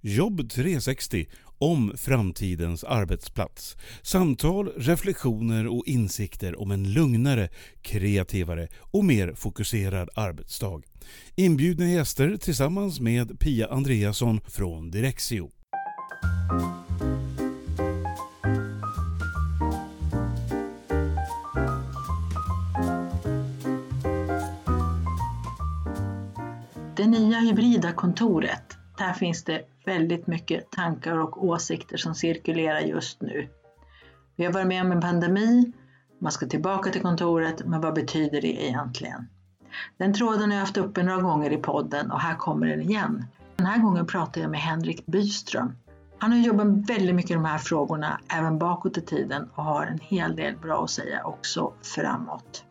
Jobb 360 om framtidens arbetsplats. Samtal, reflektioner och insikter om en lugnare, kreativare och mer fokuserad arbetsdag. Inbjudna gäster tillsammans med Pia Andreasson från Direxio. Det nya hybrida kontoret, där finns det väldigt mycket tankar och åsikter som cirkulerar just nu. Vi har varit med om en pandemi, man ska tillbaka till kontoret, men vad betyder det egentligen? Den tråden har jag haft uppe några gånger i podden och här kommer den igen. Den här gången pratar jag med Henrik Byström. Han har jobbat väldigt mycket med de här frågorna även bakåt i tiden och har en hel del bra att säga också framåt.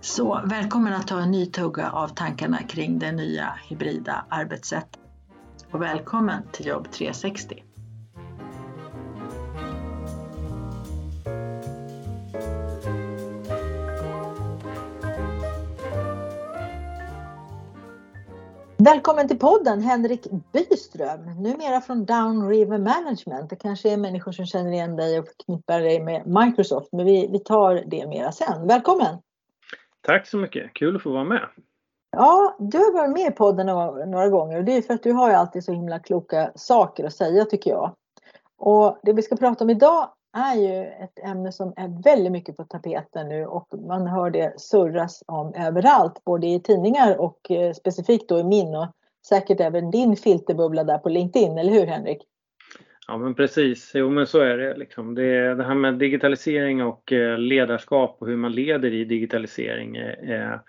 Så välkommen att ta en ny tugga av tankarna kring det nya hybrida arbetssättet och välkommen till Jobb 360. Välkommen till podden Henrik Byström, numera från Down River Management. Det kanske är människor som känner igen dig och förknippar dig med Microsoft, men vi, vi tar det mera sen. Välkommen! Tack så mycket, kul att få vara med. Ja, du har varit med i podden några gånger och det är för att du har ju alltid så himla kloka saker att säga tycker jag. Och det vi ska prata om idag är ju ett ämne som är väldigt mycket på tapeten nu och man hör det surras om överallt, både i tidningar och eh, specifikt då i min och säkert även din filterbubbla där på LinkedIn, eller hur Henrik? Ja men precis, jo men så är det. Liksom. Det, det här med digitalisering och eh, ledarskap och hur man leder i digitalisering är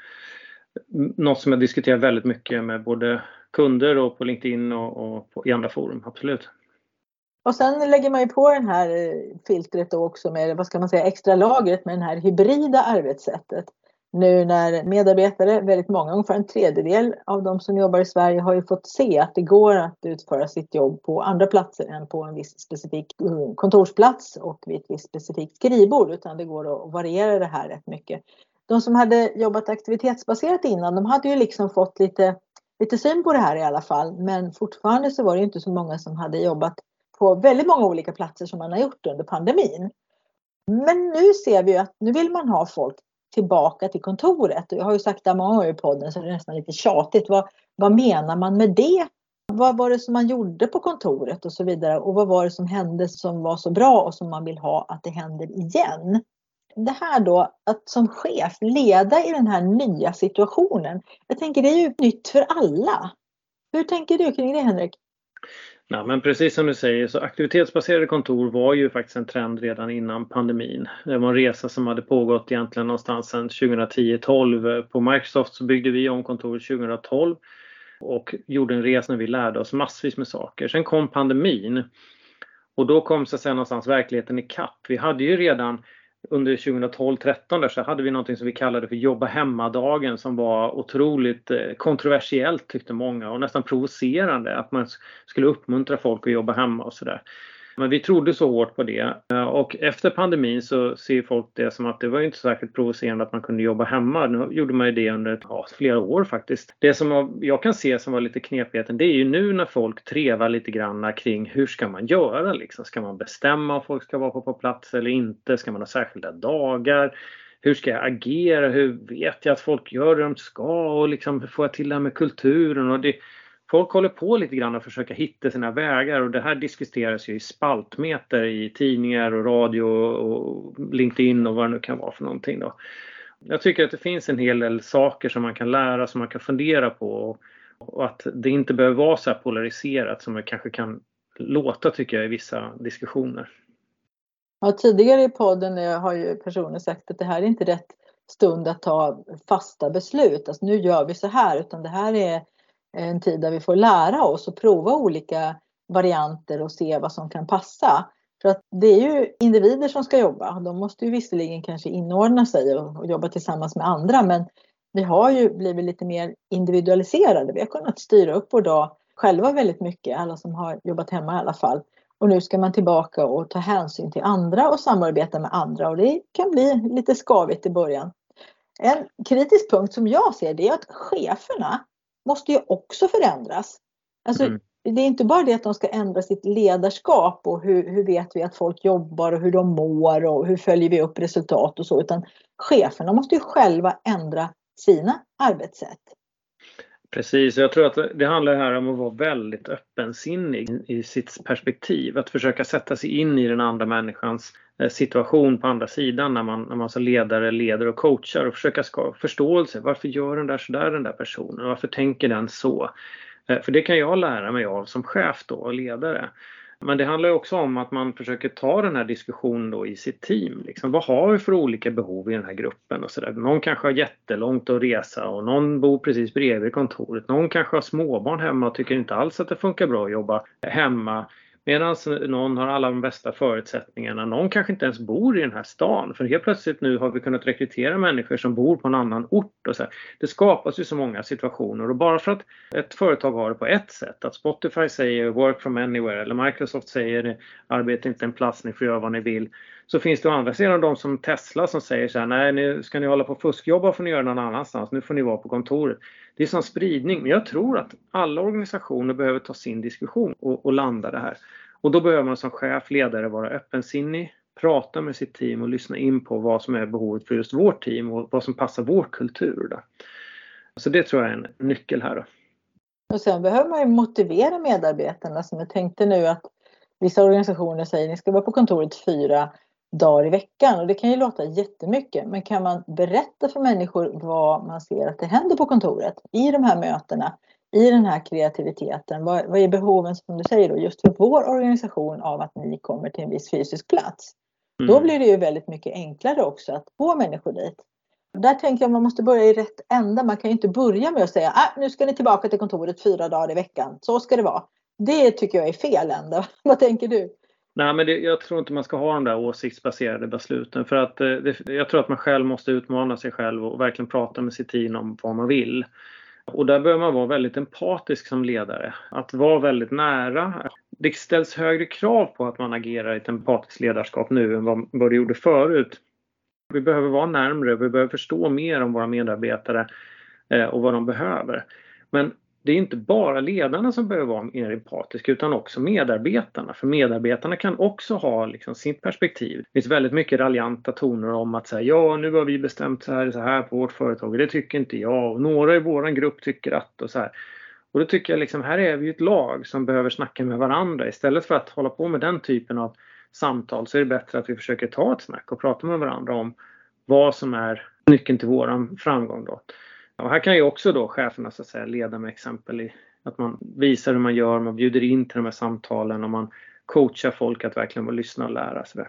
något som jag diskuterar väldigt mycket med både kunder och på LinkedIn och, och på, i andra forum, absolut. Och sen lägger man ju på den här eh, filtret då också med, vad ska man säga, extra lagret med det här hybrida arbetssättet. Nu när medarbetare, väldigt många, ungefär en tredjedel av de som jobbar i Sverige har ju fått se att det går att utföra sitt jobb på andra platser än på en viss specifik eh, kontorsplats och vid ett visst specifikt skrivbord utan det går att variera det här rätt mycket de som hade jobbat aktivitetsbaserat innan, de hade ju liksom fått lite, lite syn på det här i alla fall. Men fortfarande så var det inte så många som hade jobbat på väldigt många olika platser som man har gjort under pandemin. Men nu ser vi att nu vill man ha folk tillbaka till kontoret. Jag har ju sagt det många gånger i podden så det är nästan lite tjatigt. Vad, vad menar man med det? Vad var det som man gjorde på kontoret och så vidare? Och vad var det som hände som var så bra och som man vill ha att det händer igen? Det här då att som chef leda i den här nya situationen. Jag tänker det är ju nytt för alla. Hur tänker du kring det Henrik? Ja, men precis som du säger så aktivitetsbaserade kontor var ju faktiskt en trend redan innan pandemin. Det var en resa som hade pågått egentligen någonstans sedan 2010-12. På Microsoft så byggde vi om kontoret 2012 och gjorde en resa när vi lärde oss massvis med saker. Sen kom pandemin och då kom så att säga någonstans verkligheten i kapp. Vi hade ju redan under 2012-13 så hade vi någonting som vi kallade för jobba hemma-dagen som var otroligt eh, kontroversiellt tyckte många och nästan provocerande att man skulle uppmuntra folk att jobba hemma och sådär. Men vi trodde så hårt på det eh, och efter pandemin så ser folk det som att det var inte särskilt provocerande att man kunde jobba hemma. Nu gjorde man ju det under ja, flera år faktiskt. Det som jag kan se som var lite knepigheten det är ju nu när folk trevar lite grann kring hur ska man göra liksom? Ska man bestämma om folk ska vara på plats eller inte? Ska man ha särskilda dagar? hur ska jag agera? Hur vet jag att folk gör det de ska? Och liksom, hur får jag till det här med kulturen? Och det, folk håller på lite grann och försöker hitta sina vägar och det här diskuteras ju i spaltmeter i tidningar och radio och LinkedIn och vad det nu kan vara för någonting. Då. Jag tycker att det finns en hel del saker som man kan lära, som man kan fundera på och att det inte behöver vara så här polariserat som det kanske kan låta tycker jag i vissa diskussioner. Ja, tidigare i podden har ju personer sagt att det här är inte rätt stund att ta fasta beslut. Alltså nu gör vi så här utan det här är en tid där vi får lära oss och prova olika varianter och se vad som kan passa. För att det är ju individer som ska jobba. De måste ju visserligen kanske inordna sig och, jobba tillsammans med andra men vi har ju blivit lite mer individualiserade. Vi har kunnat styra upp vår dag själva väldigt mycket, alla som har jobbat hemma i alla fall. Och nu ska man tillbaka och ta hänsyn till andra och samarbeta med andra och det kan bli lite skavigt i början. En kritisk punkt som jag ser det är att cheferna måste ju också förändras. Alltså, mm. det är inte bara det att de ska ändra sitt ledarskap och hur, hur vet vi att folk jobbar och hur de mår och hur följer vi upp resultat och så, utan cheferna måste ju själva ändra sina arbetssätt. Precis, jag tror att det handlar här om att vara väldigt öppensinnig i sitt perspektiv. Att försöka sätta sig in i den andra människans eh, situation på andra sidan när man, när man som ledare leder och coachar och försöka skapa förståelse. Varför gör den där sådär den där personen? Varför tänker den så? Eh, för det kan jag lära mig av som chef då och ledare. Men det handlar också om att man försöker ta den här diskussionen då i sitt team. Liksom, vad har vi för olika behov i den här gruppen? och så där. Någon kanske har jättelångt att resa och någon bor precis bredvid kontoret. Någon kanske har småbarn hemma och tycker inte alls att det funkar bra att jobba hemma. Medan någon har alla de bästa förutsättningarna. Någon kanske inte ens bor i den här stan. För helt plötsligt nu har vi kunnat rekrytera människor som bor på en annan ort. Och så här. Det skapas ju så många situationer och bara för att ett företag har det på ett sätt, att Spotify säger work from anywhere eller Microsoft säger arbeta inte en plats, ni får göra vad ni vill. Så finns det å andra sidan de som Tesla som säger så här, nej nu ska ni hålla på och fuskjobba får ni göra någon annanstans, nu får ni vara på kontoret. Det är sån spridning, men jag tror att alla organisationer behöver ta sin diskussion och, och landa det här. Och då behöver man som chef, ledare vara öppensinnig, prata med sitt team och lyssna in på vad som är behovet för just vårt team och vad som passar vår kultur. Då. Så det tror jag är en nyckel här. Då. Och sen behöver man ju motivera medarbetarna som jag tänkte nu att vissa organisationer säger ni ska vara på kontoret fyra dagar i veckan och det kan ju låta jättemycket men kan man berätta för människor vad man ser att det händer på kontoret i de här mötena, i den här kreativiteten, vad, vad är behoven som du säger då just för vår organisation av att ni kommer till en viss fysisk plats? Mm. Då blir det ju väldigt mycket enklare också att få människor dit. Där tänker jag man måste börja i rätt ända. Man kan ju inte börja med att säga ah, nu ska ni tillbaka till kontoret fyra dagar i veckan. Så ska det vara. Det tycker jag är fel ända. Vad tänker du? Nej, men det, jag tror inte man ska ha de där åsiktsbaserade besluten för att eh, det, jag tror att man själv måste utmana sig själv och verkligen prata med sitt team om vad man vill. Och där behöver man vara väldigt empatisk som ledare. Att vara väldigt nära. Det ställs högre krav på att man agerar i ett empatiskt ledarskap nu än vad, vad det gjorde förut. Vi behöver vara närmre, vi behöver förstå mer om våra medarbetare eh, och vad de behöver. Men det är inte bara ledarna som behöver vara mer empatiska utan också medarbetarna. För medarbetarna kan också ha liksom sitt perspektiv. Det finns väldigt mycket raljanta toner om att säga ja nu har vi bestämt så här, så här på vårt företag och det tycker inte jag och några i vår grupp tycker att och så här. Och då tycker jag liksom här är vi ett lag som behöver snacka med varandra istället för att hålla på med den typen av samtal så är det bättre att vi försöker ta ett snack och prata med varandra om vad som är nyckeln till våran framgång då. Och här kan ju också då cheferna så att säga leda med exempel i att man visar hur man gör, man bjuder in till de här samtalen och man coachar folk att verkligen lyssna och lära sig.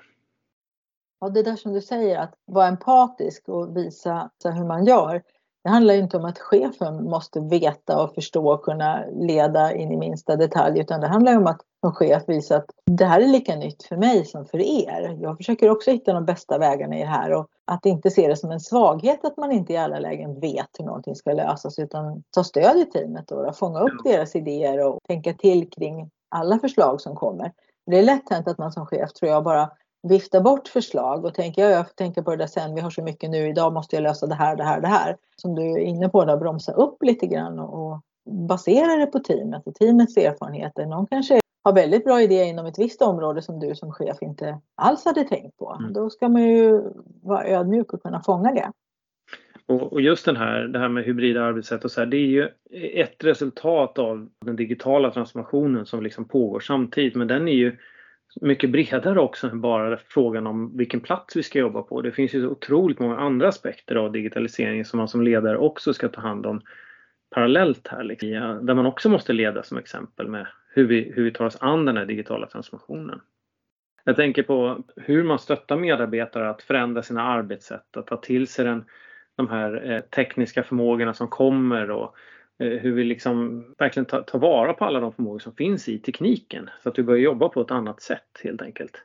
Ja, det där som du säger att vara empatisk och visa hur man gör. Det handlar inte om att chefen måste veta och förstå och kunna leda in i minsta detalj utan det handlar om att som chef visa att det här är lika nytt för mig som för er. Jag försöker också hitta de bästa vägarna i det här och att inte se det som en svaghet att man inte i alla lägen vet hur någonting ska lösas utan ta stöd i teamet och fånga upp deras idéer och tänka till kring alla förslag som kommer. Det är lätt hänt att man som chef tror jag bara vifta bort förslag och tänka, ja, jag får tänka på det där sen, vi har så mycket nu, idag måste jag lösa det här, det här, det här. Som du är inne på, där, bromsa upp lite grann och, basera det på teamet och teamets erfarenheter. Någon kanske har väldigt bra idéer inom ett visst område som du som chef inte alls hade tänkt på. Mm. Då ska man ju vara ödmjuk och kunna fånga det. Och, just den här, det här med hybrida arbetssätt och så här, det är ju ett resultat av den digitala transformationen som liksom pågår samtidigt. Men den är ju mycket bredare också än bara frågan om vilken plats vi ska jobba på. Det finns ju så otroligt många andra aspekter av digitalisering som man som ledare också ska ta hand om parallellt här. Liksom, där man också måste leda som exempel med hur vi, hur vi tar oss an den här digitala transformationen. Jag tänker på hur man stöttar medarbetare att förändra sina arbetssätt, att ta till sig den, de här eh, tekniska förmågorna som kommer och Eh, hur vi liksom verkligen tar, tar vara på alla de förmågor som finns i tekniken så att vi börjar jobba på ett annat sätt helt enkelt.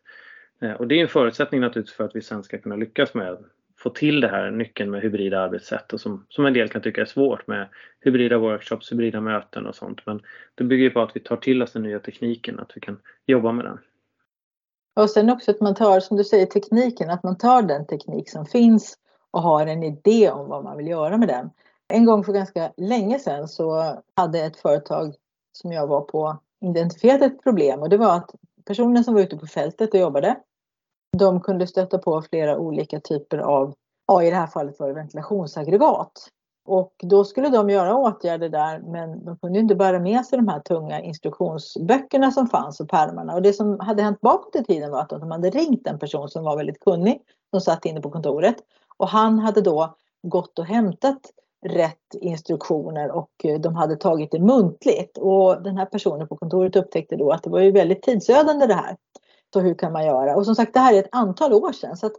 Eh, och det är en förutsättning naturligtvis för att vi sen ska kunna lyckas med att få till det här nyckeln med hybrida arbetssätt och som, som en del kan tycka är svårt med hybrida workshops, hybrida möten och sånt. Men det bygger på att vi tar till oss den nya tekniken, att vi kan jobba med den. Och sen också att man tar, som du säger, tekniken, att man tar den teknik som finns och har en idé om vad man vill göra med den. En gång för ganska länge sedan så hade ett företag som jag var på identifierat ett problem och det var att personer som var ute på fältet och jobbade, de kunde stöta på flera olika typer av, ja i det här fallet var det ventilationsaggregat. Och då skulle de göra åtgärder där men de kunde inte bära med sig de här tunga instruktionsböckerna som fanns och pärmarna. Och det som hade hänt bakåt i tiden var att de hade ringt en person som var väldigt kunnig som satt inne på kontoret. Och han hade då gått och hämtat rätt instruktioner och eh, de hade tagit det muntligt. Och den här personen på kontoret upptäckte då att det var ju väldigt tidsödande det här. Så hur kan man göra? Och som sagt det här är ett antal år sedan. Så att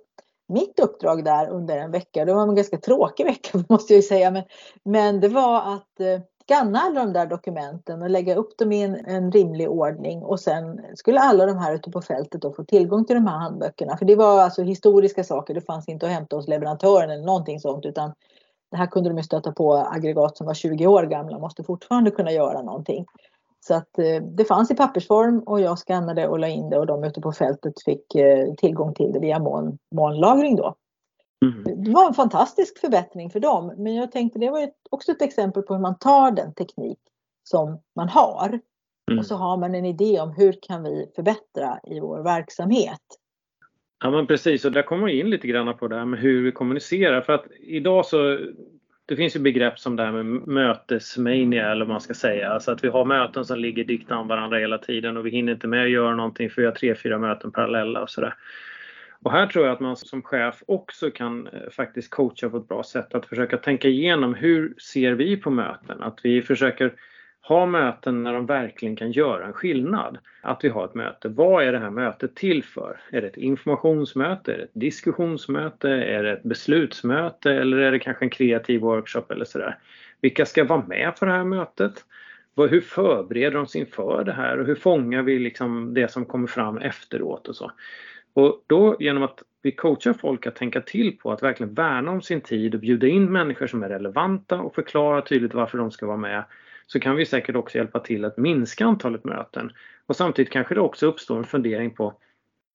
mitt uppdrag där under en vecka, det var en ganska tråkig vecka måste jag ju säga, men, men det var att eh, skanna alla de där dokumenten och lägga upp dem i en, en, rimlig ordning och sen skulle alla de här ute på fältet då få tillgång till de här handböckerna. För det var alltså historiska saker, det fanns inte att hämta hos leverantören eller någonting sånt utan det här kunde de ju stöta på aggregat som var 20 år gamla, måste fortfarande kunna göra någonting. Så att eh, det fanns i pappersform och jag skannade och la in det och de ute på fältet fick eh, tillgång till det via moln, molnlagring då. Mm. Det var en fantastisk förbättring för dem. Men jag tänkte det var också ett exempel på hur man tar den teknik som man har mm. och så har man en idé om hur kan vi förbättra i vår verksamhet. Ja men precis och där kommer vi in lite grann på det här med hur vi kommunicerar för att idag så det finns ju begrepp som det här med mötesmania eller vad man ska säga. Alltså att vi har möten som ligger dikt an varandra hela tiden och vi hinner inte med att göra någonting för vi har tre, fyra möten parallella och sådär. Och här tror jag att man som chef också kan eh, faktiskt coacha på ett bra sätt. Att försöka tänka igenom hur ser vi på möten? Att vi försöker ha möten när de verkligen kan göra en skillnad. Att vi har ett möte. Vad är det här mötet till för? Är det ett informationsmöte? Är det ett diskussionsmöte? Är det ett beslutsmöte? Eller är det kanske en kreativ workshop eller sådär? Vilka ska vara med på det här mötet? Hur förbereder de sig inför det här och hur fångar vi liksom det som kommer fram efteråt och så? Och då genom att vi coachar folk att tänka till på att verkligen värna om sin tid och bjuda in människor som är relevanta och förklara tydligt varför de ska vara med så kan vi säkert också hjälpa till att minska antalet möten. Och samtidigt kanske det också uppstår en fundering på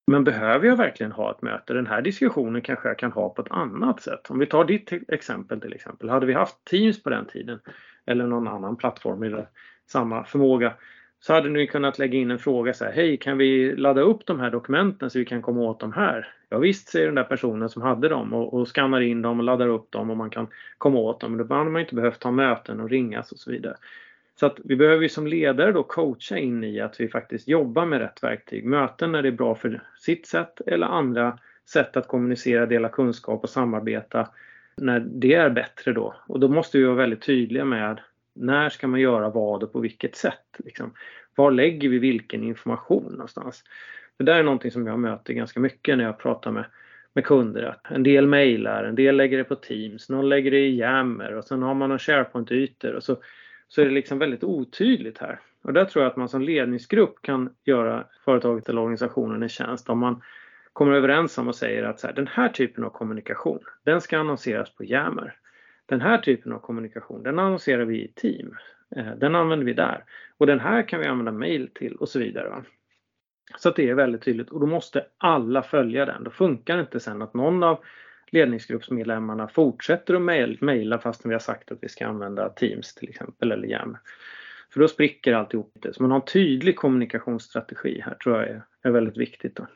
men behöver jag verkligen ha ett möte? Den här diskussionen kanske jag kan ha på ett annat sätt. Om vi tar ditt exempel till exempel. Hade vi haft Teams på den tiden eller någon annan plattform med samma förmåga så hade ni kunnat lägga in en fråga så här, hej kan vi ladda upp de här dokumenten så vi kan komma åt dem här? Ja visst säger den där personen som hade dem och, och skannar in dem och laddar upp dem och man kan komma åt dem. Då hade man inte behövt ta möten och ringas och så vidare. Så att vi behöver som ledare då coacha in i att vi faktiskt jobbar med rätt verktyg. Möten när det är bra för sitt sätt eller andra sätt att kommunicera, dela kunskap och samarbeta när det är bättre då. Och då måste vi vara väldigt tydliga med när ska man göra vad och på vilket sätt? Liksom. Var lägger vi vilken information någonstans? Det där är någonting som jag möter ganska mycket när jag pratar med, med kunder. Att en del mejlar, en del lägger det på Teams, någon lägger det i Jammer och sen har man någon SharePoint-ytor och så, så är det liksom väldigt otydligt här. Och där tror jag att man som ledningsgrupp kan göra företaget eller organisationen en tjänst om man kommer överens om och säger att så här, den här typen av kommunikation, den ska annonseras på jammer. Den här typen av kommunikation, den annonserar vi i team. Eh, den använder vi där. Och den här kan vi använda mail till och så vidare. Så att det är väldigt tydligt och då måste alla följa den. Då funkar det inte sen att någon av ledningsgruppsmedlemmarna fortsätter att mejla fastän vi har sagt att vi ska använda Teams till exempel eller Jam, För då spricker alltihop. Så man har en tydlig kommunikationsstrategi här tror jag är, är väldigt viktigt. Då.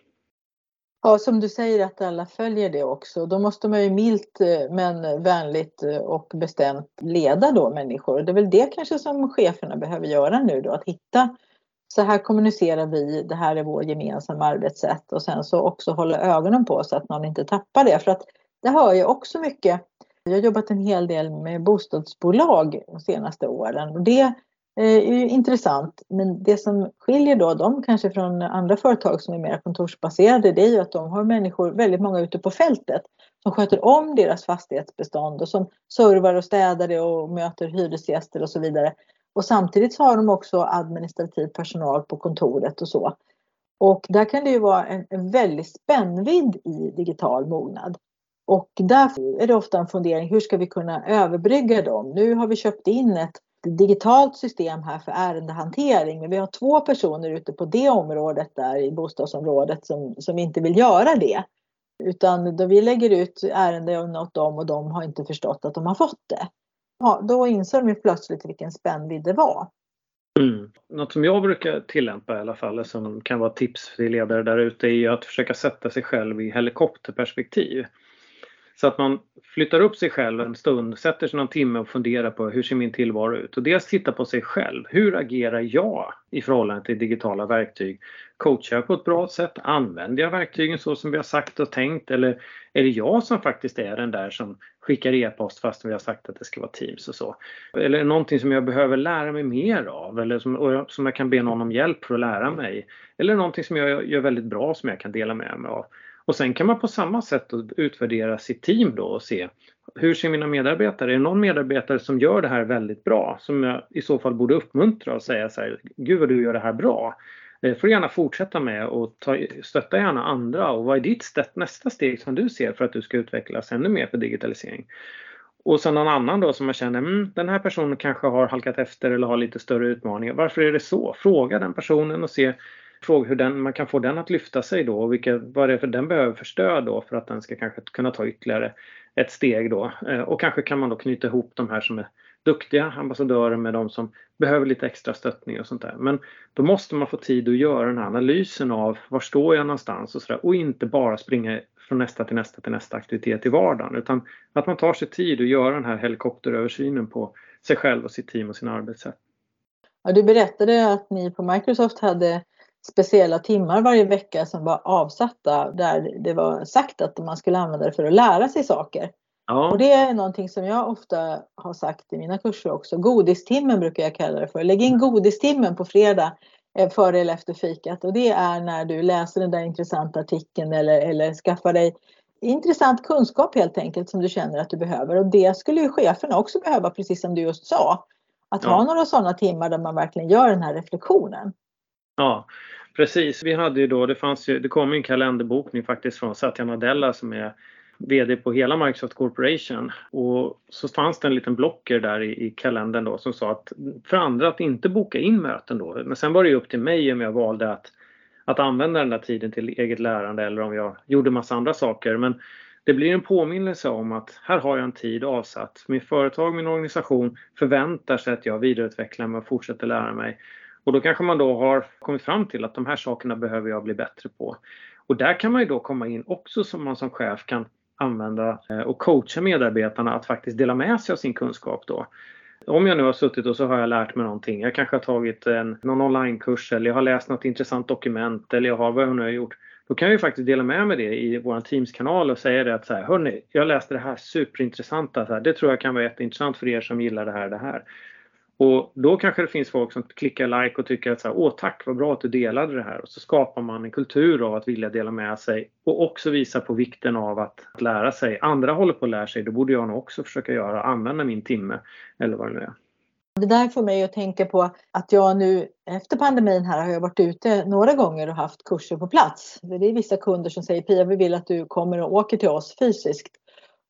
Ja, som du säger att alla följer det också. Då måste man ju milt eh, men vänligt eh, och bestämt leda då människor. Det är väl det kanske som cheferna behöver göra nu då, att hitta så här kommunicerar vi, det här är vår gemensamma arbetssätt och sen så också hålla ögonen på så att någon inte tappar det. För att det hör jag också mycket. Jag har jobbat en hel del med bostadsbolag de senaste åren och det eh, är ju intressant. Men det som skiljer då dem kanske från andra företag som är mer kontorsbaserade det är ju att de har människor, väldigt många ute på fältet som sköter om deras fastighetsbestånd och som servar och städar det och möter hyresgäster och så vidare. Och samtidigt så har de också administrativ personal på kontoret och så. Och där kan det ju vara en, en väldig spännvidd i digital mognad. Och där är det ofta en fundering, hur ska vi kunna överbrygga dem? Nu har vi köpt in ett digitalt system här för ärendehantering. Men vi har två personer ute på det området där i bostadsområdet som, som inte vill göra det. Utan då vi lägger ut ärenden åt dem och de har inte förstått att de har fått det. Ja, då inser de ju plötsligt vilken spännvidd det var. Mm. Något som jag brukar tillämpa i alla fall, som kan vara tips till ledare där ute, är ju att försöka sätta sig själv i helikopterperspektiv. Så att man flyttar upp sig själv en stund, sätter sig någon timme och funderar på hur ser min tillvaro ut? Och dels titta på sig själv. Hur agerar jag i förhållande till digitala verktyg? Coachar jag på ett bra sätt? Använder jag verktygen så som vi har sagt och tänkt? Eller är det jag som faktiskt är den där som skickar e-post fast vi har sagt att det ska vara Teams och så? Eller är det någonting som jag behöver lära mig mer av? Eller som, som jag kan be någon om hjälp för att lära mig? Eller någonting som jag gör väldigt bra som jag kan dela med mig av? Och sen kan man på samma sätt utvärdera sitt team då och se hur ser mina medarbetare? Är det någon medarbetare som gör det här väldigt bra som jag i så fall borde uppmuntra och säga så här, Gud vad du gör det här bra. Det får du gärna fortsätta med och ta, stötta gärna andra och vad är ditt nästa steg som du ser för att du ska utvecklas ännu mer för digitalisering? Och sen någon annan då som man känner, mm, den här personen kanske har halkat efter eller har lite större utmaningar. Varför är det så? Fråga den personen och se fråga hur den, man kan få den att lyfta sig då och vilka, vad det är för den behöver för stöd då för att den ska kanske kunna ta ytterligare ett steg då. Eh, och kanske kan man då knyta ihop de här som är duktiga ambassadörer med de som behöver lite extra stöttning och sånt där. Men då måste man få tid att göra den här analysen av var står jag någonstans och sådär och inte bara springa från nästa till nästa till nästa aktivitet i vardagen utan att man tar sig tid att göra den här helikopteröversynen på sig själv och sitt team och sina arbetssätt. Ja, du berättade att ni på Microsoft hade speciella timmar varje vecka som var avsatta där det var sagt att man skulle använda det för att lära sig saker. Ja. Och det är någonting som jag ofta har sagt i mina kurser också. Godistimmen brukar jag kalla det för. Lägg in godistimmen på fredag eh, före eller efter fikat och det är när du läser den där intressanta artikeln eller, eller skaffar dig intressant kunskap helt enkelt som du känner att du behöver och det skulle ju cheferna också behöva precis som du just sa. Att ja. ha några sådana timmar där man verkligen gör den här reflektionen. Ja, Precis, vi hade ju då, det fanns ju, det kom en kalenderbokning faktiskt från Satya Nadella som är VD på hela Microsoft Corporation och så fanns det en liten blocker där i, i kalendern då som sa att för andra att inte boka in möten då. Men sen var det ju upp till mig om jag valde att, att använda den där tiden till eget lärande eller om jag gjorde massa andra saker. Men det blir en påminnelse om att här har jag en tid avsatt. Mitt företag, min organisation förväntar sig att jag vidareutvecklar mig och fortsätter lära mig. Och då kanske man då har kommit fram till att de här sakerna behöver jag bli bättre på. Och där kan man ju då komma in också som man som chef kan använda eh, och coacha medarbetarna att faktiskt dela med sig av sin kunskap då. Om jag nu har suttit och så har jag lärt mig någonting. Jag kanske har tagit en, någon onlinekurs eller jag har läst något intressant dokument eller jag har vad jag nu har gjort. Då kan jag ju faktiskt dela med mig det i vår Teams-kanal och säga det att så här, hörni, jag läste det här superintressanta. Så här, det tror jag kan vara jätteintressant för er som gillar det här, det här. Och då kanske det finns folk som klickar like och tycker att så här, åh tack vad bra att du delade det här och så skapar man en kultur av att vilja dela med sig och också visa på vikten av att, lära sig. Andra håller på att lära sig, då borde jag nog också försöka göra, använda min timme eller vad det nu är. Det där får mig att tänka på att jag nu efter pandemin här har jag varit ute några gånger och haft kurser på plats. Det är vissa kunder som säger Pia vi vill att du kommer och åker till oss fysiskt.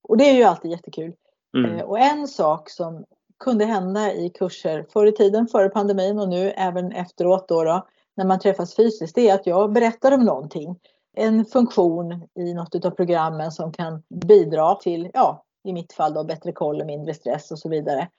Och det är ju alltid jättekul. Mm. Eh, och en sak som kunde hända i kurser förr i tiden, före pandemin och nu även efteråt då, då när man träffas fysiskt, det är att jag berättar om någonting. En funktion i något av programmen som kan bidra till, ja, i mitt fall då bättre koll och mindre stress och så vidare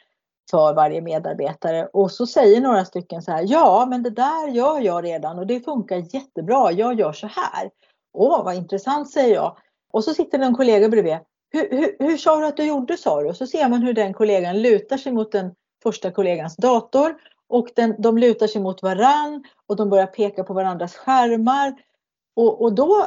för varje medarbetare. Och så säger några stycken så här, ja men det där gör jag redan och det funkar jättebra, jag gör så här. Åh vad intressant säger jag. Och så sitter en kollega bredvid, hur, hur, hur sa du att du gjorde sa du? Och så ser man hur den kollegan lutar sig mot den första kollegans dator och den, de lutar sig mot varann och de börjar peka på varandras skärmar. Och, och då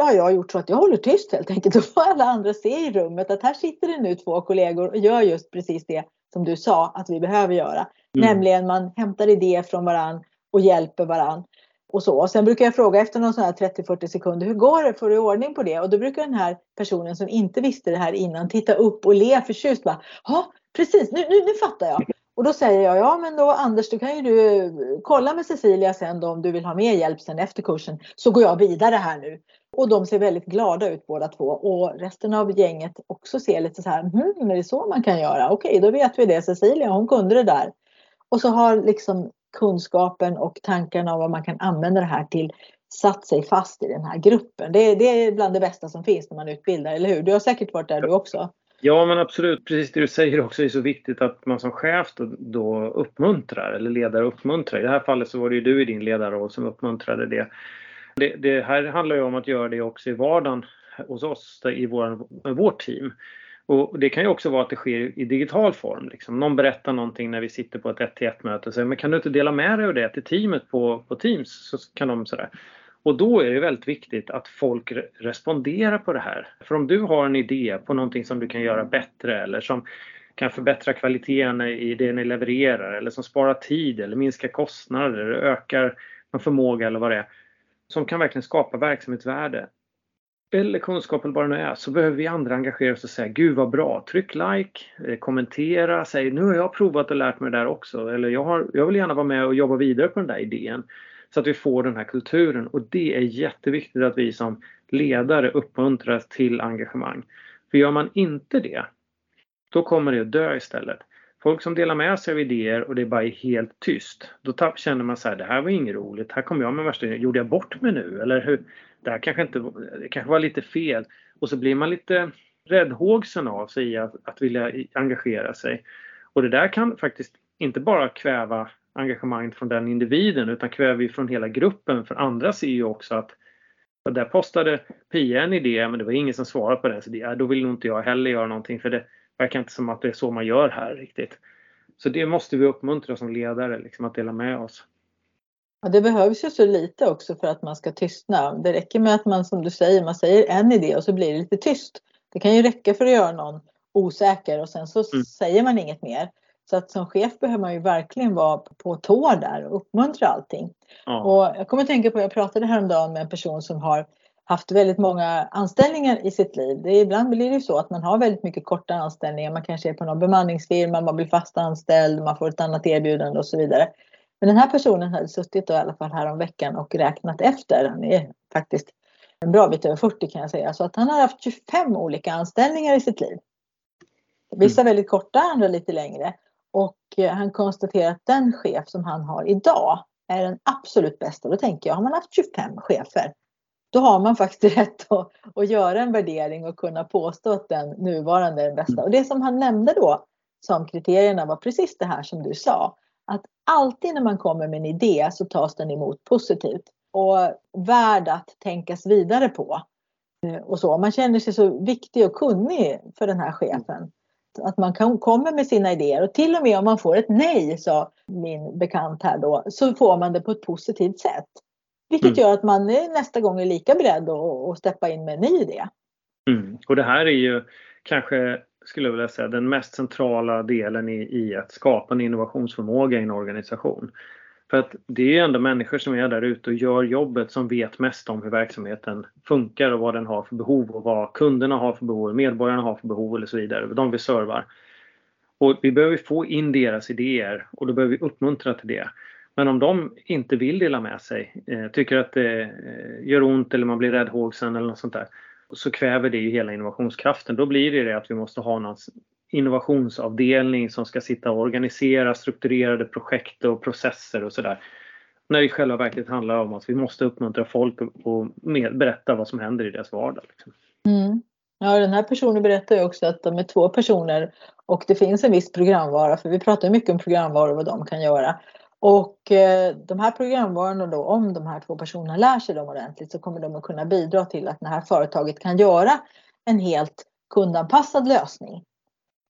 har jag gjort så att jag håller tyst helt enkelt. Då får alla andra se i rummet att här sitter det nu två kollegor och gör just precis det som du sa att vi behöver göra. Mm. Nämligen man hämtar idéer från varann och hjälper varann och så. Sen brukar jag fråga efter någon sån här 30-40 sekunder, hur går det? Får du ordning på det? Och då brukar den här personen som inte visste det här innan titta upp och le förtjust. Ja, precis, nu, nu, nu fattar jag. Och då säger jag, ja men då Anders, då kan ju du eh, kolla med Cecilia sen då om du vill ha mer hjälp sen efter kursen. Så går jag vidare här nu. Och de ser väldigt glada ut båda två. Och resten av gänget också ser lite så här, hmm, är det så man kan göra? Okej, då vet vi det. Cecilia, hon kunde det där. Och så har liksom kunskapen och tankarna om vad man kan använda det här till satt sig fast i den här gruppen. Det, det, är bland det bästa som finns när man utbildar, eller hur? Du har säkert varit där du också. Ja men absolut, precis det du säger också är så viktigt att man som chef då, då uppmuntrar eller ledare uppmuntrar. I det här fallet så var det ju du i din ledarroll som uppmuntrade det. det. Det, här handlar ju om att göra det också i vardagen hos oss i vår, vårt team. Och det kan ju också vara att det sker i digital form. Liksom. Någon berättar någonting när vi sitter på ett 1 till 1 möte och säger men kan du inte dela med dig av det till teamet på, på Teams? Så kan de sådär. Och då är det väldigt viktigt att folk responderar på det här. För om du har en idé på någonting som du kan göra bättre eller som kan förbättra kvaliteten i det ni levererar eller som sparar tid eller minskar kostnader, ökar förmåga eller vad det är. Som kan verkligen skapa verksamhetsvärde eller kunskap eller vad det nu är så behöver vi andra engagera oss och säga Gud vad bra, tryck like, eh, kommentera, säg nu har jag provat och lärt mig det där också eller jag, har, jag vill gärna vara med och jobba vidare på den där idén. Så att vi får den här kulturen och det är jätteviktigt att vi som ledare uppmuntras till engagemang. För gör man inte det, då kommer det att dö istället. Folk som delar med sig av idéer och det är bara helt tyst. Då känner man så här, det här var inget roligt, här kom jag med värsta gjorde jag bort mig nu? Eller hur? Det här kanske inte, det kanske var lite fel. Och så blir man lite räddhågsen av sig i att, att vilja engagera sig. Och det där kan faktiskt inte bara kväva engagemanget från den individen utan kväver ju från hela gruppen. För andra ser ju också att där postade Pia en idé men det var ingen som svarade på den. Så det, då vill nog inte jag heller göra någonting för det verkar inte som att det är så man gör här riktigt. Så det måste vi uppmuntra som ledare, liksom att dela med oss. Ja, det behövs ju så lite också för att man ska tystna. Det räcker med att man som du säger, man säger en idé och så blir det lite tyst. Det kan ju räcka för att göra någon osäker och sen så mm. säger man inget mer. Så att som chef behöver man ju verkligen vara på tå där och uppmuntra allting. Ja. Och jag kommer att tänka på, jag pratade häromdagen med en person som har haft väldigt många anställningar i sitt liv. Det är, ibland blir det så att man har väldigt mycket korta anställningar. Man kanske är på någon bemanningsfirma, man blir fast anställd, man får ett annat erbjudande och så vidare. Men den här personen hade suttit då i alla fall här om veckan och räknat efter. Han är faktiskt en bra bit över 40 kan jag säga. Så att han har haft 25 olika anställningar i sitt liv. Vissa mm. väldigt korta, andra lite längre. Och eh, han konstaterar att den chef som han har idag är den absolut bästa. Då tänker jag, har man haft 25 chefer då har man faktiskt rätt att, att göra en värdering och kunna påstå att den nuvarande är den bästa. Och det som han nämnde då som kriterierna var precis det här som du sa. Att alltid när man kommer med en idé så tas den emot positivt och värd att tänkas vidare på. Eh, och så. Man känner sig så viktig och kunnig för den här chefen. Att man kan, kommer med sina idéer och till och med om man får ett nej, sa min bekant här då, så får man det på ett positivt sätt. Vilket mm. gör att man nästa gång är lika beredd att, att steppa in med en ny idé. Mm. Och det här är ju kanske, skulle jag vilja säga, den mest centrala delen i, i att skapa en innovationsförmåga i en organisation. För att det är ju ändå människor som är där ute och gör jobbet som vet mest om hur verksamheten funkar och vad den har för behov och vad kunderna har för behov, medborgarna har för behov eller så vidare. De vi servar. Och vi behöver få in deras idéer och då behöver vi uppmuntra till det. Men om de inte vill dela med sig, eh, tycker att det eh, gör ont eller man blir räddhågsen eller något sånt där, så kväver det ju hela innovationskraften. Då blir det det att vi måste ha någon innovationsavdelning som ska sitta och organisera strukturerade projekt och processer och sådär. När det i själva verket handlar om att vi måste uppmuntra folk och berätta vad som händer i deras vardag. Liksom. Mm. Ja, den här personen berättar ju också att de är två personer och det finns en viss programvara, för vi pratar mycket om programvara och vad de kan göra. Och eh, de här programvarorna då, om de här två personerna lär sig dem ordentligt så kommer de att kunna bidra till att det här företaget kan göra en helt kundanpassad lösning.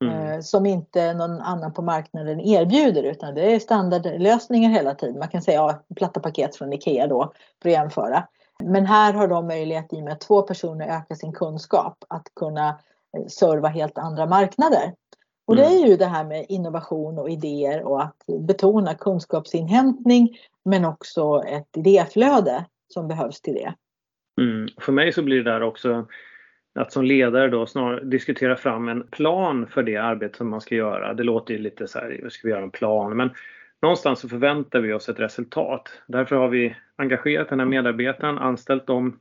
Mm. Eh, som inte någon annan på marknaden erbjuder utan det är standardlösningar hela tiden. Man kan säga ja, platta paket från IKEA då för att jämföra. Men här har de möjlighet i och med att två personer ökar sin kunskap att kunna eh, serva helt andra marknader. Och det mm. är ju det här med innovation och idéer och att betona kunskapsinhämtning men också ett idéflöde som behövs till det. Mm. För mig så blir det där också att som ledare då snarare diskutera fram en plan för det arbete som man ska göra. Det låter ju lite så här, ska vi göra en plan? Men någonstans så förväntar vi oss ett resultat. Därför har vi engagerat den här medarbetaren, anställt dem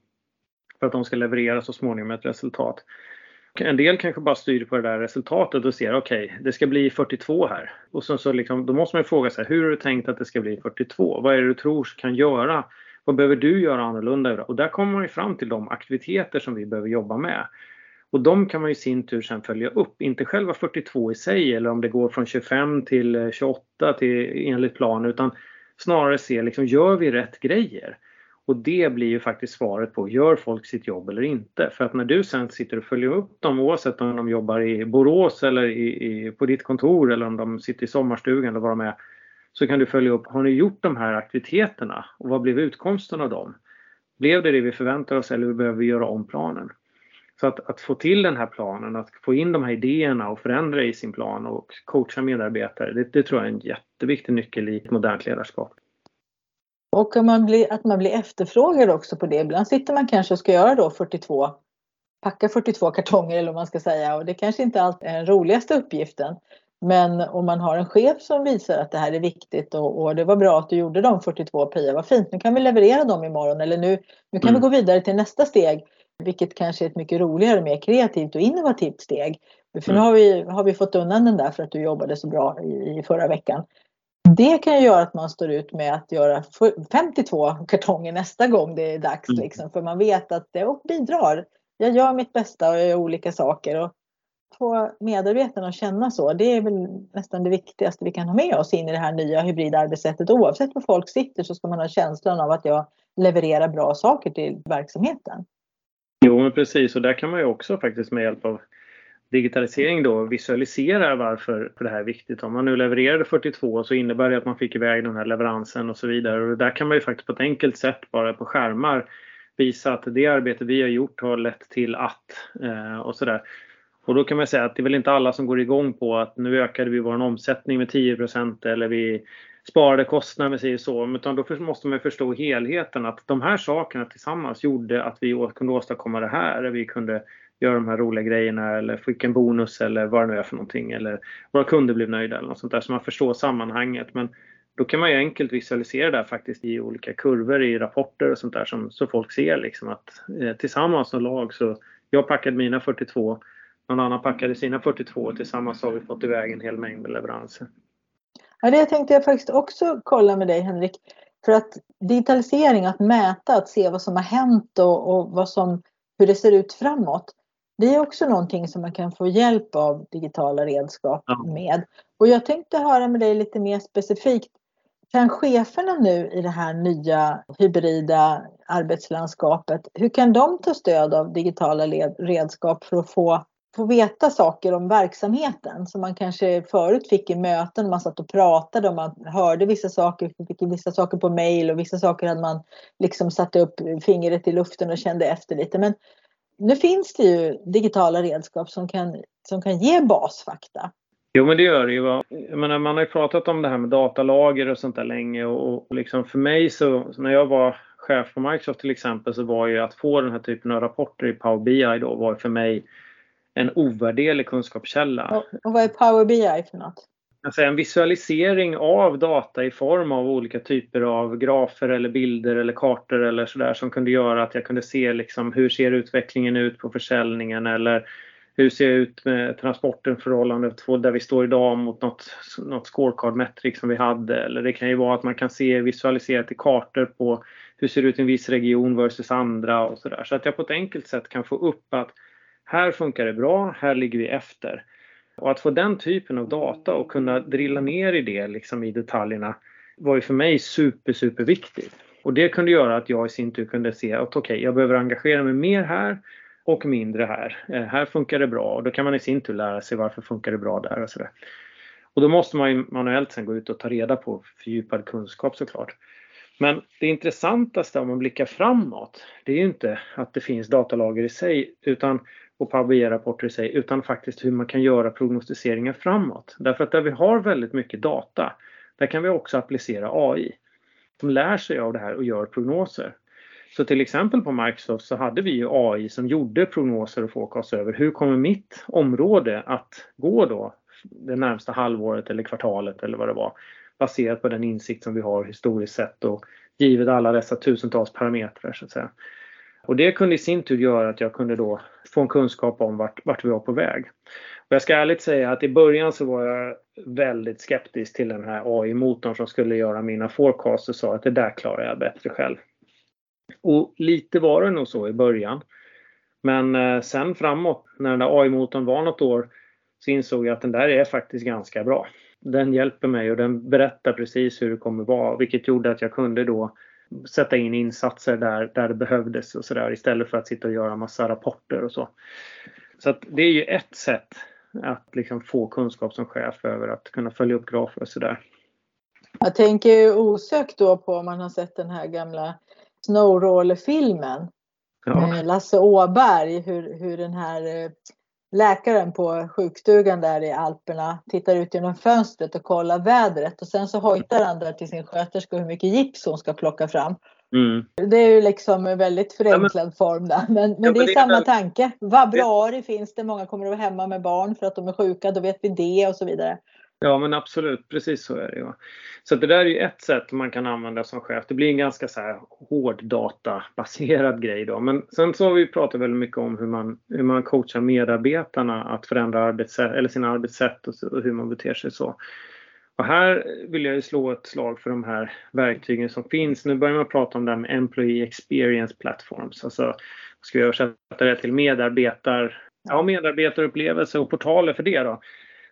för att de ska leverera så småningom ett resultat. En del kanske bara styr på det där resultatet och ser okej, okay, det ska bli 42 här. Och sen så liksom, då måste man fråga sig, hur har du tänkt att det ska bli 42? Vad är det du tror kan göra? Vad behöver du göra annorlunda? Och där kommer man ju fram till de aktiviteter som vi behöver jobba med. Och de kan man i sin tur sen följa upp, inte själva 42 i sig eller om det går från 25 till 28 till enligt plan utan snarare se liksom, gör vi rätt grejer? Och det blir ju faktiskt svaret på, gör folk sitt jobb eller inte? För att när du sen sitter och följer upp dem oavsett om de jobbar i Borås eller i, i, på ditt kontor eller om de sitter i sommarstugan eller vad de är. Så kan du följa upp, har ni gjort de här aktiviteterna och vad blev utkomsten av dem? Blev det det vi förväntar oss eller behöver vi göra om planen? Så att, att, få till den här planen, att få in de här idéerna och förändra i sin plan och coacha medarbetare, det, det tror jag är en jätteviktig nyckel i ett modernt ledarskap. Och att man, blir, att man blir efterfrågad också på det. Ibland sitter man kanske och ska göra då 42, packa 42 kartonger eller vad man ska säga och det kanske inte alltid är den roligaste uppgiften. Men om man har en chef som visar att det här är viktigt och, och det var bra att du gjorde de 42 Pia, vad fint, nu kan vi leverera dem imorgon eller nu, nu kan mm. vi gå vidare till nästa steg. Vilket kanske är ett mycket roligare, mer kreativt och innovativt steg. För mm. nu har vi, har vi fått undan den där för att du jobbade så bra i, i förra veckan. Det kan ju göra att man står ut med att göra 52 kartonger nästa gång det är dags. Mm. Liksom, för man vet att det bidrar. Jag gör mitt bästa och jag gör olika saker. Och få medarbetarna att känna så, det är väl nästan det viktigaste vi kan ha med oss in i det här nya hybrida arbetssättet. Oavsett var folk sitter så ska man ha känslan av att jag levererar bra saker till verksamheten. Jo, men precis och där kan man ju också faktiskt med hjälp av digitalisering då visualiserar varför det här är viktigt. Om man nu levererade 42 så innebär det att man fick iväg den här leveransen och så vidare. Och där kan man ju faktiskt på ett enkelt sätt bara på skärmar visa att det arbete vi har gjort har lett till att eh, och sådär. Och då kan man säga att det är väl inte alla som går igång på att nu ökade vi vår omsättning med 10% eller vi sparade kostnader med sig så. Utan då måste man förstå helheten att de här sakerna tillsammans gjorde att vi kunde åstadkomma det här. Vi kunde göra de här roliga grejerna eller fick en bonus eller vad det nu är för någonting. Eller våra kunder blev nöjda eller något sånt där. Så man förstår sammanhanget. Men då kan man ju enkelt visualisera det här faktiskt i olika kurvor i rapporter och sånt där som, så folk ser liksom att eh, tillsammans som lag så jag packade mina 42 någon annan packade sina 42 och tillsammans har vi fått iväg en hel mängd med leveranser. Ja, det tänkte jag faktiskt också kolla med dig Henrik. För att digitalisering, att mäta, att se vad som har hänt och, och vad som, hur det ser ut framåt. Det är också någonting som man kan få hjälp av digitala redskap ja. med. Och jag tänkte höra med dig lite mer specifikt. Kan cheferna nu i det här nya hybrida arbetslandskapet, hur kan de ta stöd av digitala redskap för att få få veta saker om verksamheten som man kanske förut fick i möten. Man satt och pratade och man hörde vissa saker, fick vissa saker på mail och vissa saker hade man liksom satt upp fingret i luften och kände efter lite. Men nu finns det ju digitala redskap som kan, som kan ge basfakta. Jo men det gör det ju. Jag menar, man har ju pratat om det här med datalager och sånt där länge och, och liksom för mig så när jag var chef på Microsoft till exempel så var ju att få den här typen av rapporter i Power BI då var för mig en ovärderlig kunskapskälla. Och, och vad är Power BI för något? Alltså en visualisering av data i form av olika typer av grafer eller bilder eller kartor eller sådär som kunde göra att jag kunde se liksom hur ser utvecklingen ut på försäljningen eller hur ser det ut med transporten förhållande till där vi står idag mot något, något scorecard metric som vi hade. Eller det kan ju vara att man kan se visualiserat i kartor på hur ser det ut i en viss region versus andra och sådär. Så att jag på ett enkelt sätt kan få upp att här funkar det bra, här ligger vi efter. Och att få den typen av data och kunna drilla ner i det liksom i detaljerna var ju för mig super, super viktigt. Och det kunde göra att jag i sin tur kunde se att okej, okay, jag behöver engagera mig mer här och mindre här. Eh, här funkar det bra och då kan man i sin tur lära sig varför funkar det bra där och sådär. Och då måste man ju manuellt sen gå ut och ta reda på fördjupad kunskap såklart. Men det intressantaste om man blickar framåt, det är ju inte att det finns datalager i sig utan och Power BI-rapporter i sig utan faktiskt hur man kan göra prognostiseringar framåt. Därför att där vi har väldigt mycket data, där kan vi också applicera AI som lär sig av det här och gör prognoser. Så till exempel på Microsoft så hade vi ju AI som gjorde prognoser och forecast över hur kommer mitt område att gå då det närmsta halvåret eller kvartalet eller vad det var baserat på den insikt som vi har historiskt sett och givet alla dessa tusentals parametrar så att säga. Och det kunde i sin tur göra att jag kunde då få en kunskap om vart, vart vi var på väg. Och jag ska ärligt säga att i början så var jag väldigt skeptisk till den här AI-motorn som skulle göra mina forecasts och sa att det där klarar jag bättre själv. Och lite var det nog så i början. Men eh, sen framåt, när den där AI-motorn var något år, så insåg jag att den där är faktiskt ganska bra. Den hjälper mig och den berättar precis hur det kommer vara, vilket gjorde att jag kunde då sätta in insatser där, där det behövdes och sådär istället för att sitta och göra massa rapporter och så. Så att det är ju ett sätt att liksom få kunskap som chef över att kunna följa upp grafer och sådär. Jag tänker osökt då på om man har sett den här gamla Snowroller-filmen ja. Lasse Åberg, hur, hur den här eh, läkaren på sjukstugan där i Alperna tittar ut genom fönstret och kollar vädret och sen så hojtar han där till sin sköterska hur mycket gips hon ska plocka fram. Mm. Det är ju liksom en väldigt förenklad ja, men, form där. Men, men ja, det är det samma är... tanke. Februari finns det, många kommer att vara hemma med barn för att de är sjuka, då vet vi det och så vidare. Ja men absolut, precis så är det Ja. Så det där är ju ett sätt man kan använda som chef. Det blir en ganska så här hård databaserad grej då. Men sen så har vi pratat väldigt mycket om hur man, hur man coachar medarbetarna att förändra arbetssätt, eller sina arbetssätt och, så, och hur man beter sig så. Och här vill jag ju slå ett slag för de här verktygen som finns. Nu börjar man prata om det här med Employee Experience Platforms. Alltså, ska vi översätta det till medarbetar, ja, medarbetarupplevelse och portaler för det då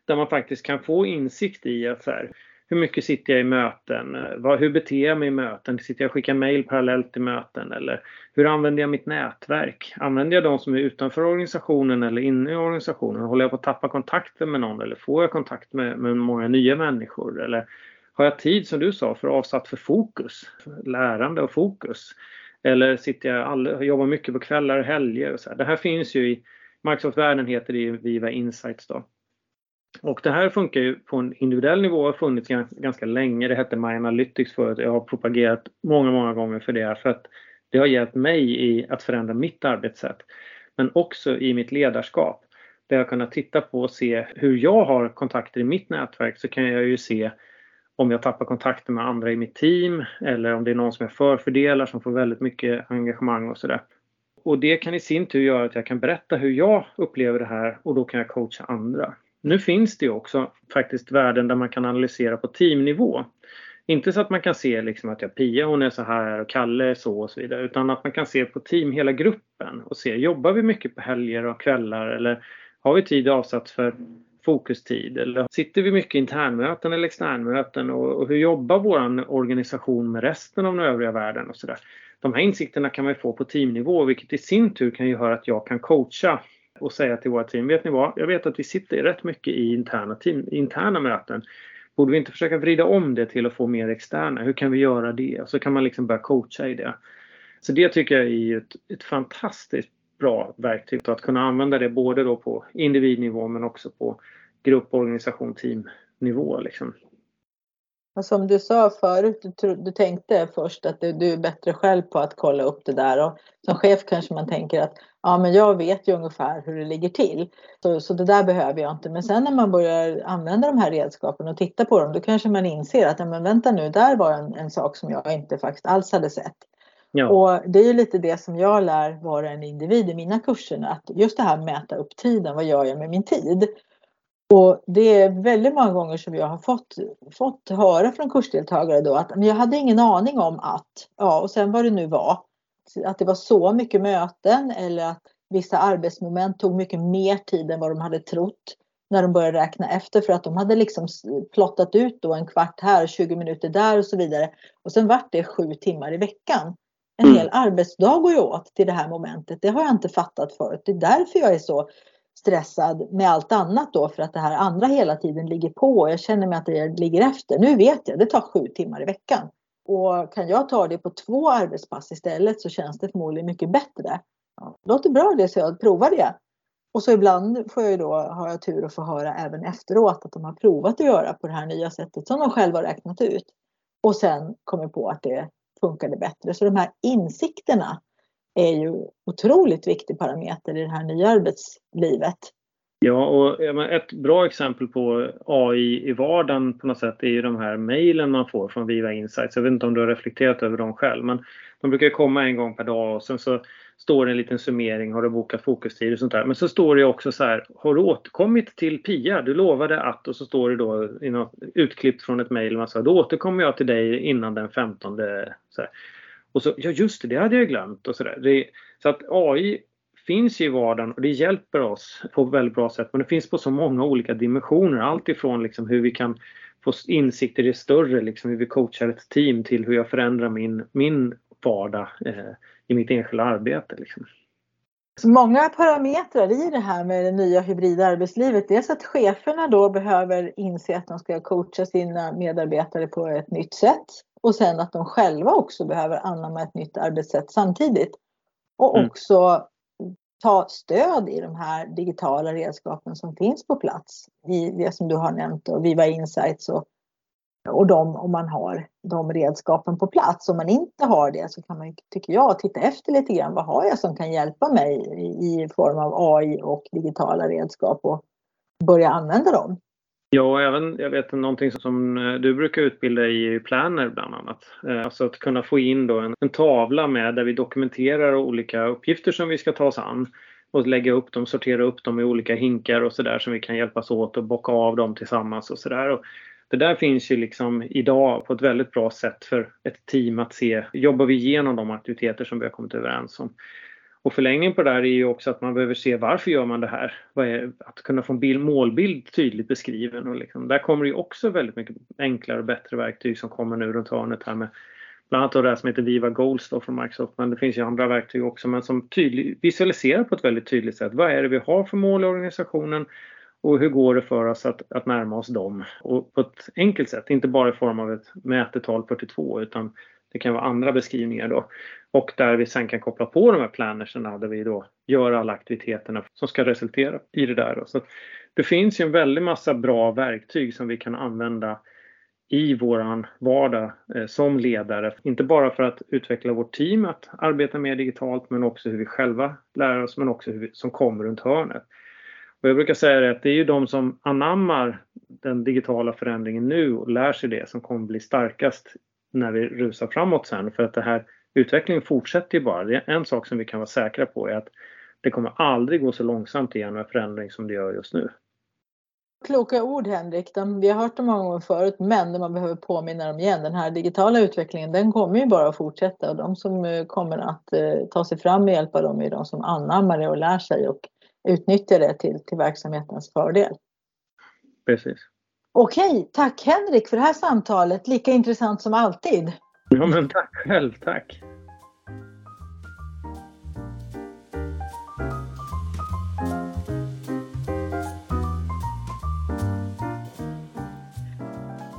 där man faktiskt kan få insikt i att så här, hur mycket sitter jag i möten? Vad, hur beter jag mig i möten? Sitter jag och skickar mail parallellt till möten? Eller hur använder jag mitt nätverk? Använder jag de som är utanför organisationen eller inne i organisationen? Håller jag på att tappa kontakten med någon eller får jag kontakt med, med många nya människor? Eller har jag tid som du sa för avsatt för fokus? Lärande och fokus? Eller sitter jag all, jobbar mycket på kvällar och helger? Och så här. Det här finns ju i Microsoft-världen heter det Viva Insights. Då. Och det här funkar ju på en individuell nivå och har funnits ganska länge. Det hette My Analytics förut. Jag har propagerat många, många gånger för det för att det har hjälpt mig i att förändra mitt arbetssätt. Men också i mitt ledarskap. Där jag kunnat titta på och se hur jag har kontakter i mitt nätverk så kan jag ju se om jag tappar kontakter med andra i mitt team eller om det är någon som jag förfördelar som får väldigt mycket engagemang och sådär. Och det kan i sin tur göra att jag kan berätta hur jag upplever det här och då kan jag coacha andra. Nu finns det ju också faktiskt värden där man kan analysera på teamnivå. Inte så att man kan se liksom att ja, Pia hon är så här och Kalle är så och så vidare utan att man kan se på team, hela gruppen och se jobbar vi mycket på helger och kvällar eller har vi tid avsatt för fokustid eller sitter vi mycket internmöten eller externmöten och, och hur jobbar vår organisation med resten av den övriga världen och sådär. De här insikterna kan man få på teamnivå vilket i sin tur kan göra att jag kan coacha och säga till våra team, vet ni vad? Jag vet att vi sitter rätt mycket i interna, team, interna möten. Borde vi inte försöka vrida om det till att få mer externa? Hur kan vi göra det? Så kan man liksom börja coacha i det. Så det tycker jag är ett, ett fantastiskt bra verktyg att kunna använda det både då på individnivå men också på grupp, organisation, teamnivå. Liksom. Som du sa förut, du, du tänkte först att du, du, är bättre själv på att kolla upp det där och som chef kanske man tänker att ja men jag vet ju ungefär hur det ligger till. Så, så det där behöver jag inte. Men sen när man börjar använda de här redskapen och titta på dem då kanske man inser att ja, men vänta nu, där var en, en sak som jag inte faktiskt alls hade sett. Ja. Och det är ju lite det som jag lär vara en individ i mina kurser, att just det här mäta upp tiden, vad gör jag med min tid? Och det är väldigt många gånger som jag har fått, fått höra från kursdeltagare då att men jag hade ingen aning om att, ja och sen vad det nu var, att det var så mycket möten eller att vissa arbetsmoment tog mycket mer tid än vad de hade trott när de började räkna efter för att de hade liksom plottat ut då en kvart här, 20 minuter där och så vidare. Och sen vart det sju timmar i veckan. En mm. hel arbetsdag går ju åt till det här momentet. Det har jag inte fattat förut. Det är därför jag är så stressad med allt annat då för att det här andra hela tiden ligger på och jag känner mig att det ligger efter. Nu vet jag, det tar sju timmar i veckan. Och kan jag ta det på två arbetspass istället så känns det förmodligen mycket bättre. Ja, låter bra det så jag provar det. Och så ibland får jag då, har jag tur att få höra även efteråt att de har provat att göra på det här nya sättet som de själva har räknat ut. Och sen kommer på att det funkade bättre. Så de här insikterna är ju otroligt viktig parameter i det här nya arbetslivet. Ja, och ett bra exempel på AI i vardagen på något sätt är ju de här mejlen man får från Viva Insights. Jag vet inte om du har reflekterat över dem själv, men de brukar komma en gång per dag och sen så står det en liten summering, har du bokat fokustid och sånt där. Men så står det också så här, har du återkommit till Pia? Du lovade att och så står det då i något, utklippt från ett mejl, alltså, då återkommer jag till dig innan den 15. Så här. Och så, ja just det, det hade jag glömt och sådär. Så att AI finns ju i vardagen och det hjälper oss på ett väldigt bra sätt. Men det finns på så många olika dimensioner. Allt ifrån liksom hur vi kan få insikter i större, liksom hur vi coachar ett team till hur jag förändrar min, min vardag eh, i mitt enskilda arbete. Liksom. Så många parametrar i det här med det nya hybrida arbetslivet. Dels att cheferna då behöver inse att de ska coacha sina medarbetare på ett nytt sätt och sen att de själva också behöver anamma ett nytt arbetssätt samtidigt. Och mm. också ta stöd i de här digitala redskapen som finns på plats. I det som du har nämnt och Viva Insights och, och de, om man har de redskapen på plats. Om man inte har det så kan man, tycker jag, titta efter lite grann. Vad har jag som kan hjälpa mig i, form av AI och digitala redskap och börja använda dem. Ja, och även jag vet någonting som eh, du brukar utbilda i Planner bland annat. Eh, alltså att kunna få in då en, en tavla med där vi dokumenterar olika uppgifter som vi ska ta oss an och lägga upp dem, sortera upp dem i olika hinkar och sådär som vi kan hjälpas åt och bocka av dem tillsammans och sådär. Det där finns ju liksom idag på ett väldigt bra sätt för ett team att se, jobbar vi igenom de aktiviteter som vi har kommit överens om? Och förlängningen på det där är ju också att man behöver se varför gör man det här? Är, att kunna få en bild, målbild tydligt beskriven. Och liksom, där kommer det ju också väldigt mycket enklare och bättre verktyg som kommer nu runt hörnet här med bland annat det som heter Viva Goals då från Microsoft. Men det finns ju andra verktyg också men som tydlig, visualiserar på ett väldigt tydligt sätt. Vad är det vi har för mål i organisationen? Och hur går det för oss att, att närma oss dem? Och på ett enkelt sätt, inte bara i form av ett mätetal 42 utan det kan vara andra beskrivningar då. Och där vi sen kan koppla på de här plannerserna där vi då gör alla aktiviteterna som ska resultera i det där. Då. Så det finns ju en väldig massa bra verktyg som vi kan använda i våran vardag eh, som ledare. Inte bara för att utveckla vårt team att arbeta mer digitalt men också hur vi själva lär oss men också hur vi, som kommer runt hörnet. Och jag brukar säga att det är ju de som anammar den digitala förändringen nu och lär sig det som kommer bli starkast när vi rusar framåt sen. För att det här utvecklingen fortsätter ju bara. Det är en sak som vi kan vara säkra på är att det kommer aldrig gå så långsamt igenom en förändring som det gör just nu. Kloka ord Henrik, de, vi har hört dem många gånger förut men man behöver påminna dem igen. Den här digitala utvecklingen den kommer ju bara att fortsätta och de som eh, kommer att eh, ta sig fram med hjälp av dem är de som anammar det och lär sig och utnyttjar det till, till verksamhetens fördel. Precis. Okej, tack Henrik för det här samtalet. Lika intressant som alltid. Ja, men tack själv. Tack.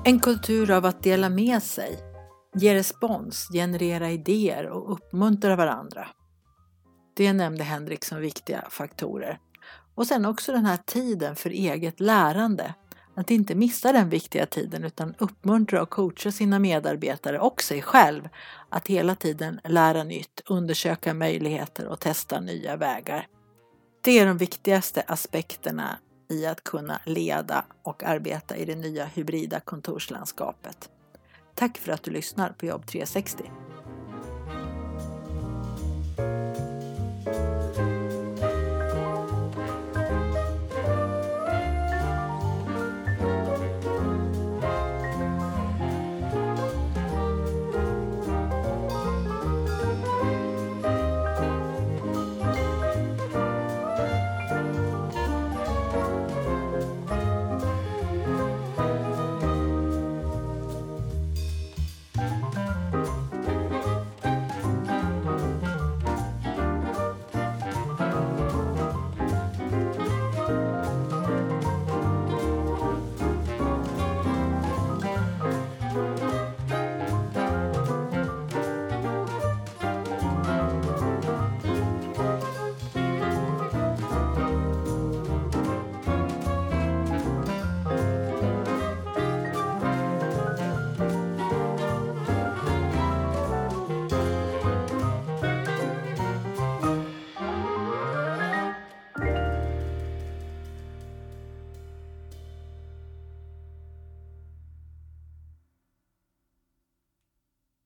En kultur av att dela med sig, ge respons, generera idéer och uppmuntra varandra. Det nämnde Henrik som viktiga faktorer. Och sen också den här tiden för eget lärande att inte missa den viktiga tiden utan uppmuntra och coacha sina medarbetare och sig själv att hela tiden lära nytt, undersöka möjligheter och testa nya vägar. Det är de viktigaste aspekterna i att kunna leda och arbeta i det nya hybrida kontorslandskapet. Tack för att du lyssnar på Jobb 360.